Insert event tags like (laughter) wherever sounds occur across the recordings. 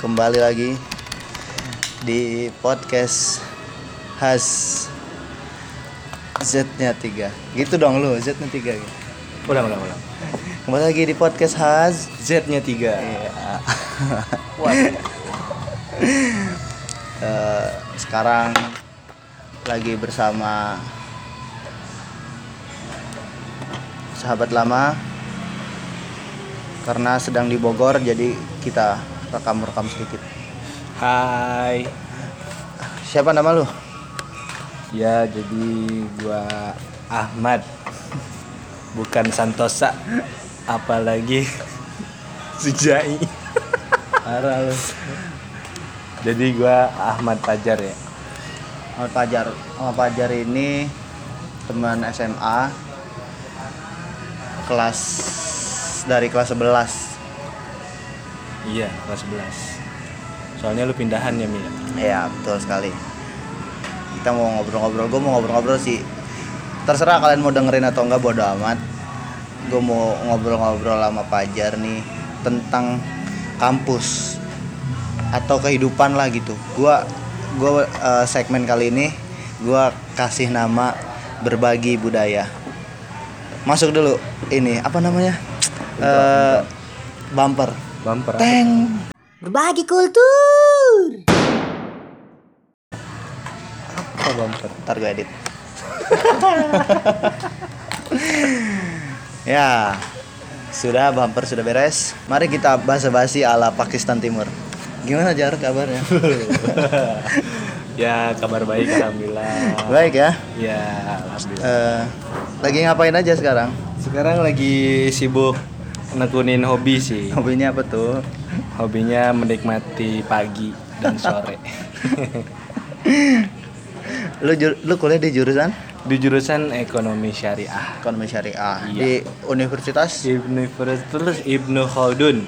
kembali lagi di podcast khas Z-nya 3 Gitu dong lu, Z-nya 3 gitu. Ulang, ulang, ulang. Kembali lagi di podcast khas Z-nya 3. Iya. (laughs) Eh, Sekarang lagi bersama sahabat lama Karena sedang di Bogor jadi kita rekam-rekam sedikit Hai. Siapa nama lu? Ya, jadi gua Ahmad. Bukan Santosa. Apalagi (laughs) Sujai. Parah lu Jadi gua Ahmad Fajar ya. Ahmad Fajar Ahmad Fajar ini teman SMA kelas dari kelas 11 Iya, kelas 11. Soalnya lu pindahan ya, Mi. Iya betul sekali. Kita mau ngobrol-ngobrol gue mau ngobrol-ngobrol sih. Terserah kalian mau dengerin atau enggak bodo amat. Gue mau ngobrol-ngobrol sama Fajar nih tentang kampus atau kehidupan lah gitu. Gue gua eh, segmen kali ini gue kasih nama berbagi budaya. Masuk dulu ini apa namanya? Eh, bumper Bumper. teng Berbagi kultur. Apa bumper? Ntar gue edit. (laughs) ya, sudah bumper sudah beres. Mari kita basa-basi ala Pakistan Timur. Gimana Jar kabarnya? (laughs) Ya, kabar baik alhamdulillah. Baik ya. Ya, alhamdulillah. Eh, lagi ngapain aja sekarang? Sekarang lagi sibuk nekunin hobi sih. Hobinya apa tuh? Hobinya menikmati pagi dan sore. (laughs) Lu lu kuliah di jurusan Di jurusan ekonomi syariah. ekonomi syariah Iya. di Universitas Universitas Ibnu Khaldun.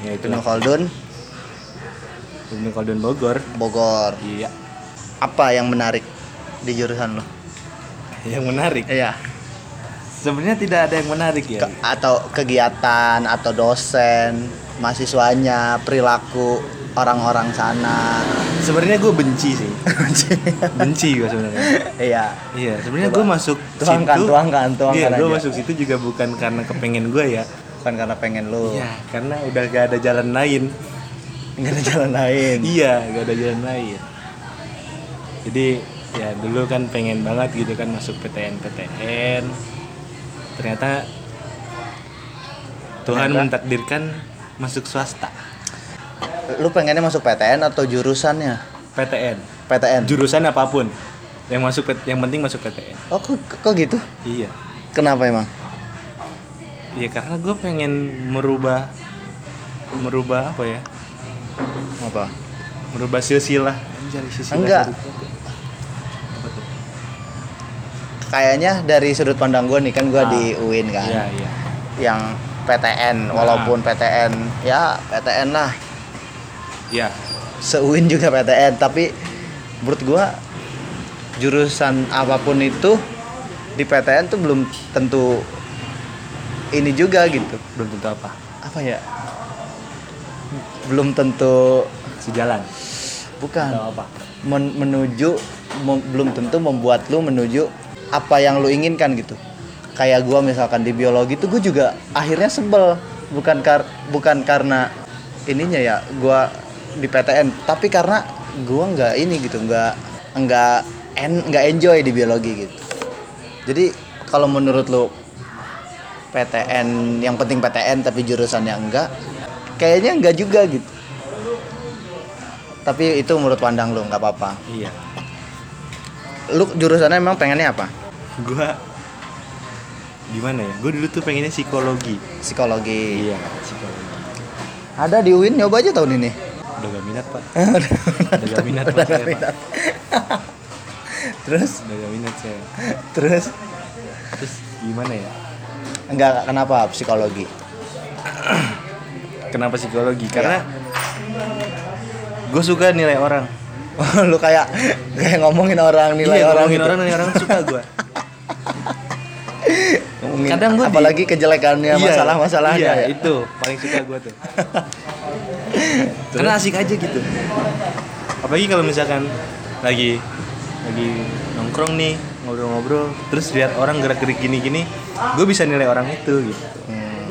Ya itu Ibnu Khaldun Ibnu Khaldun Bogor. Bogor. Iya. Apa yang menarik di jurusan lu? Yang menarik. Iya. Sebenarnya tidak ada yang menarik ya. Ke- atau kegiatan atau dosen mahasiswanya perilaku orang-orang sana Sebenarnya gue benci sih. (laughs) benci gue sebenarnya. iya Iya, sebenarnya gue masuk Tuangkan, situ. tuangkan, tuangkan Iya, gue masuk situ juga bukan karena kepengen gue ya. bukan karena pengen lu Iya, karena udah gak ada jalan lain. nggak ada jalan lain (laughs) Iya, gak ada jalan lain. Jadi ya dulu kan pengen banget gitu kan masuk PTN PTN. Ternyata Tuhan Ternyata? mentakdirkan masuk swasta. lu pengennya masuk PTN atau jurusannya PTN. PTN Jurusan apa pun. Yang masuk yang penting masuk PTN. oh kok, kok gitu Iya. kenapa emang Iya karena gue pengen merubah merubah apa ya? apa Merubah silsilah. Silsilah Enggak. Kayaknya dari sudut pandang gue nih kan gue Ah. di UIN kan Iya, iya. yang PTN walaupun PTN ya PTN lah Iya. seuin juga PTN tapi menurut gua jurusan apa pun itu di PTN tuh belum tentu ini juga gitu Belum tentu apa? apa ya belum tentu Sejalan. bukan Atau apa? men- menuju mem- belum tentu membuat lu menuju apa yang lu inginkan gitu. Kayak gua misalkan di biologi tuh gue juga akhirnya sebel. Bukan kar bukan karena ininya ya gua di PTN tapi karena gua nggak ini gitu nggak nggak en nggak enjoy di biologi gitu. Jadi kalau menurut lu PTN yang penting PTN tapi jurusannya enggak kayaknya enggak juga gitu. Tapi itu menurut pandang lu nggak apa-apa. Iya. lu jurusannya emang pengennya apa Gua gimana ya? Gue dulu tuh pengennya psikologi. psikologi Iya, psikologi. ada di UIN nyoba aja tahun ini Udah gak minat, Pak. (laughs) Udah gak minat, Udah saya, Pak. minat. (laughs) terus Udah gak minat saya. terus Terus gimana ya? enggak kenapa psikologi (clears throat) Kenapa psikologi? Karena gue suka nilai orang. (laughs) lu kayak kayak ngomongin orang nilai iya, orang ngomongin gitu. orang nilai orang suka gue. Ngomongin Kadang gua di- apalagi kejelekannya Iya, masalah-masalahnya iya, ya. itu paling suka gue tuh. (laughs) karena asik aja gitu. Apalagi kalau misalkan lagi lagi nongkrong nih ngobrol-ngobrol terus lihat orang gerak-gerik gini-gini gue bisa nilai orang itu gitu. Hmm.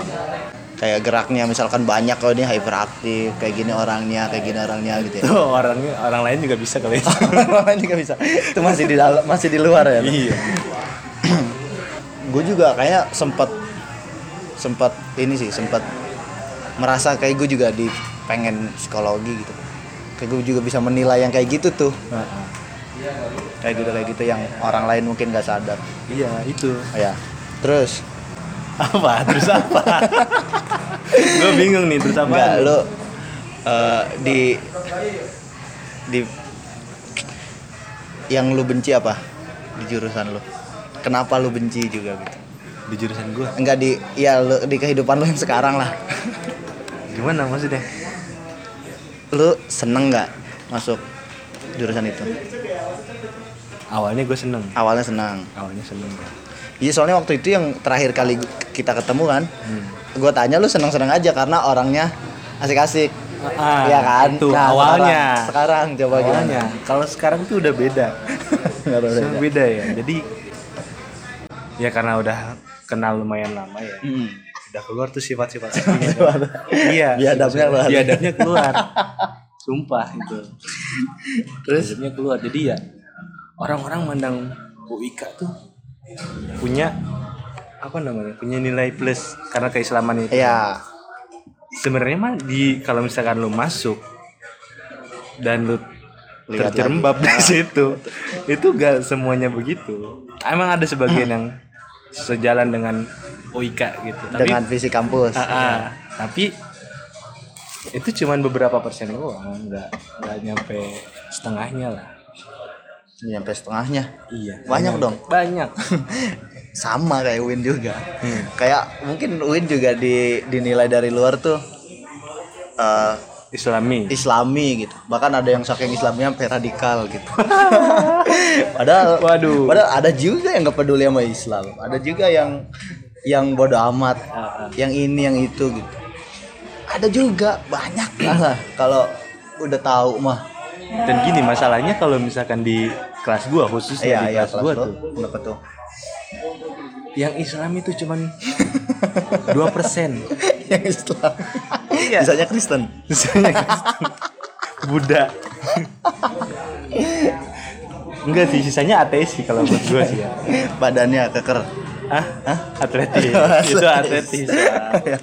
kayak geraknya misalkan banyak kalau ini hyperaktif kayak gini orangnya kayak gini orangnya gitu ya. Tuh orangnya orang lain juga bisa kali itu (laughs) orang lain juga bisa. Itu masih di dalam masih di luar ya? Iya gue juga kayak sempat sempat ini sih sempat merasa kayak gue juga di pengen psikologi gitu. Kayak gue juga bisa menilai yang kayak gitu tuh. Kayak gitu kayak gitu yang orang lain mungkin gak sadar. Iya itu. Ya terus? Apa? Terus apa? (laughs) Gue bingung nih terus apa enggak lo eh, di di yang lu benci apa di jurusan lu kenapa lu benci juga gitu? Di jurusan gue enggak di ya lu, di kehidupan lu yang sekarang lah. Gimana maksudnya? Lu seneng nggak masuk jurusan itu? Awalnya gue seneng. Awalnya senang awalnya seneng. Iya soalnya waktu itu yang terakhir kali kita ketemu kan hmm. gue tanya lu seneng seneng aja karena orangnya asik-asik. Ah, Iya kan? itu Nah, awalnya. sekarang, sekarang coba awalnya. Kalau sekarang tuh udah beda. (laughs) beda ya. Jadi ya karena udah kenal lumayan lama ya. Hmm. udah keluar tuh sifat-sifat (laughs) aslinya kan. iya Biadabnya keluar. biadabnya (laughs) keluar. Sumpah itu. Terus? Biadabnya keluar. Jadi ya orang-orang mandang UIK tuh punya apa namanya punya nilai plus karena keislaman itu. Ya sebenarnya mah di kalau misalkan lu masuk dan lu terjerembab di situ itu gak semuanya begitu. Emang ada sebagian yang sejalan dengan UIK gitu. Tapi dengan visi kampus. Ah, ah. tapi itu cuman beberapa persen doang nggak nggak nyampe setengahnya lah. Nyampe setengahnya? Iya Banyak dong. banyak. (laughs) Sama kayak Win juga. Kayak mungkin Win juga di dinilai dari luar tuh eh, Islami. Islami gitu. Bahkan ada yang saking Islamnya sampai radikal gitu. (laughs) Padahal Waduh. padahal ada juga yang gak peduli sama Islam. Ada juga yang yang bodoh amat. Ah, ah. yang ini yang itu gitu. Ada juga banyak lah. Kalau udah tahu mah. Dan gini masalahnya kalau misalkan di kelas gua khususnya iya di iya kelas gua kelas lo tuh. Kenapa tuh? Yang Islam itu cuman (laughs) dua persen. Yang Islam Iya. bisanya Kristen. Misalnya Kristen. Buddha. Enggak sih sisanya ateis sih kalau buat gua sih ya. Badannya keker. Ah atletis. (laughs) Atletis. itu atletis. Ya.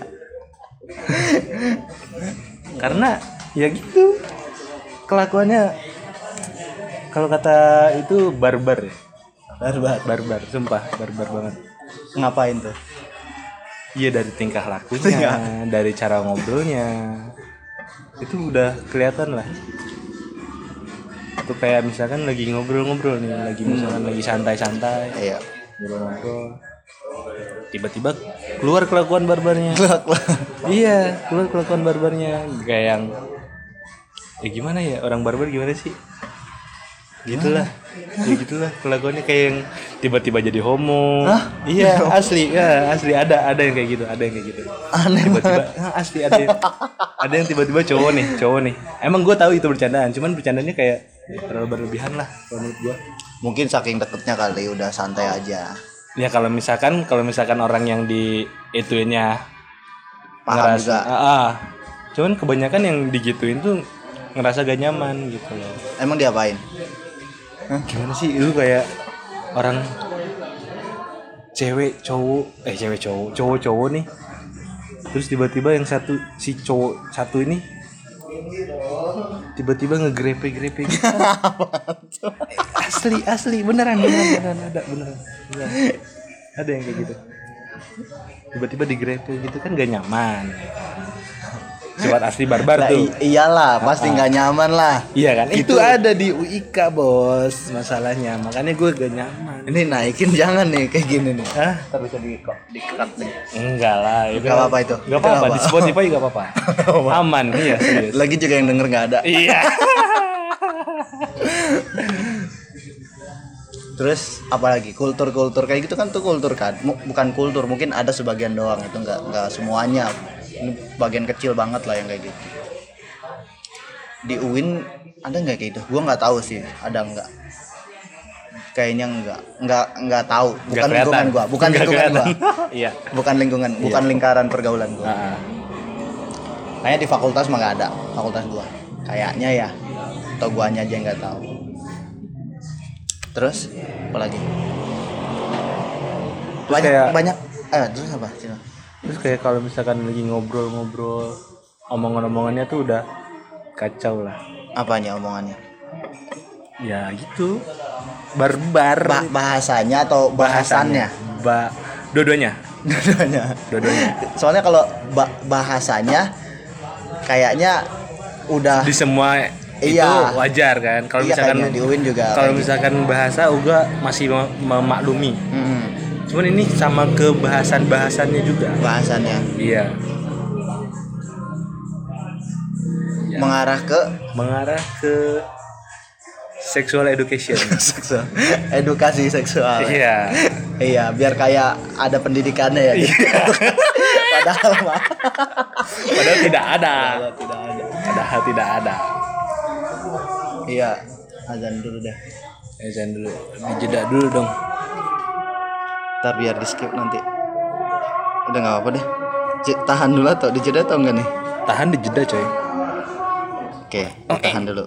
karena ya gitu kelakuannya kalau kata itu barbar ya. Barbar. Barbar sumpah barbar banget. Ngapain tuh iya dari tingkah lakunya Tingkah. dari cara ngobrolnya. Itu udah kelihatan lah. Itu kayak misalkan lagi ngobrol-ngobrol nih lagi misalkan lagi santai-santai iya. ngobrol-ngobrol. Tiba-tiba keluar kelakuan barbarnya. Iya keluar kelakuan barbarnya. Kayak yang ya gimana ya orang barbar gimana sih gitulah. Ya gitulah kelakuannya kayak yang tiba-tiba jadi homo. Iya asli. Ya asli. Ada ada yang kayak gitu ada yang kayak gitu. Aneh tiba-tiba asli ada yang, ada yang tiba-tiba cowok nih cowok nih. Emang gue tahu itu bercandaan cuman bercandanya kayak ya, terlalu berlebihan lah kalau menurut gue mungkin saking deketnya kali udah santai aja. Ya kalau misalkan kalau misalkan orang yang di ituinnya paham juga. Ah, ah. cuman kebanyakan yang digituin tuh ngerasa gak nyaman gitu loh. Emang diapain gimana sih? Itu kayak orang cewek cowok eh cewek cowok cowok cowok nih. Terus tiba-tiba yang satu si cowok satu ini tiba-tiba ngegrepe-grepe gitu (laughs) asli asli beneran beneran beneran ada beneran, beneran. ada yang kayak gitu. Tiba-tiba digrepe gitu kan gak nyaman sifat asli barbar Lah, tuh iyalah pasti nggak nyaman lah Iya kan? Gitu. Itu ada di UIK, Bos. Masalahnya. Makanya gue gak nyaman. ini naikin (laughs) jangan nih kayak gini nih Hah? bisa di di nih Enggak lah. Itu Gak apa-apa itu. Gak Itu apa-apa. apa? Di Spotify gak (laughs) apa-apa. Aman. Iya, serius. lagi juga yang denger nggak ada Iya. (laughs) terus apalagi kultur-kultur kayak gitu kan tuh kultur kan bukan kultur mungkin ada sebagian doang itu nggak nggak semuanya Ini bagian kecil banget lah yang kayak gitu. Di UIN ada nggak kayak gitu? Gua nggak tahu sih ada nggak? Kayaknya nggak nggak nggak tahu. Bukan kelihatan. lingkungan gua bukan Nggak lingkungan gua. kelihatan. (laughs) iya. Bukan lingkungan bukan lingkaran pergaulan gua. Ah, kayaknya di fakultas mah nggak ada fakultas gua. Kayaknya ya atau guanya aja yang nggak tahu. Terus apa lagi? Banyak kayak- banyak eh terus apa? Cina? Terus kayak kalau misalkan lagi ngobrol-ngobrol omongan-omongannya tuh udah kacau lah. Apanya omongannya? Ya gitu. Barbar. Ba- bahasanya atau bahasannya? Ba dua-duanya. Dua-duanya. Dua-duanya. Soalnya kalau ba- bahasanya kayaknya udah di semua itu Iya. wajar kan. Kalau iya misalkan di UIN juga kalau gitu. misalkan bahasa uga masih mem- memaklumi. Mm-mm. Cuman ini sama ke bahasan bahasannya juga. Bahasannya. Iya. Iya. mengarah ke? Mengarah ke sexual education. (laughs) Seksual edukasi seksual. Iya. Iya biar kayak ada pendidikannya ya. Gitu. (laughs) padahal mah. Padahal tidak ada. Tidak ada. Padahal tidak ada. Iya azan dulu deh ya jangan dulu dijeda dulu dong ntar biar di skip nanti. Udah nggak apa deh. J- tahan dulu atau dijeda atau enggak nih? Tahan dijeda coy. Oke tahan dulu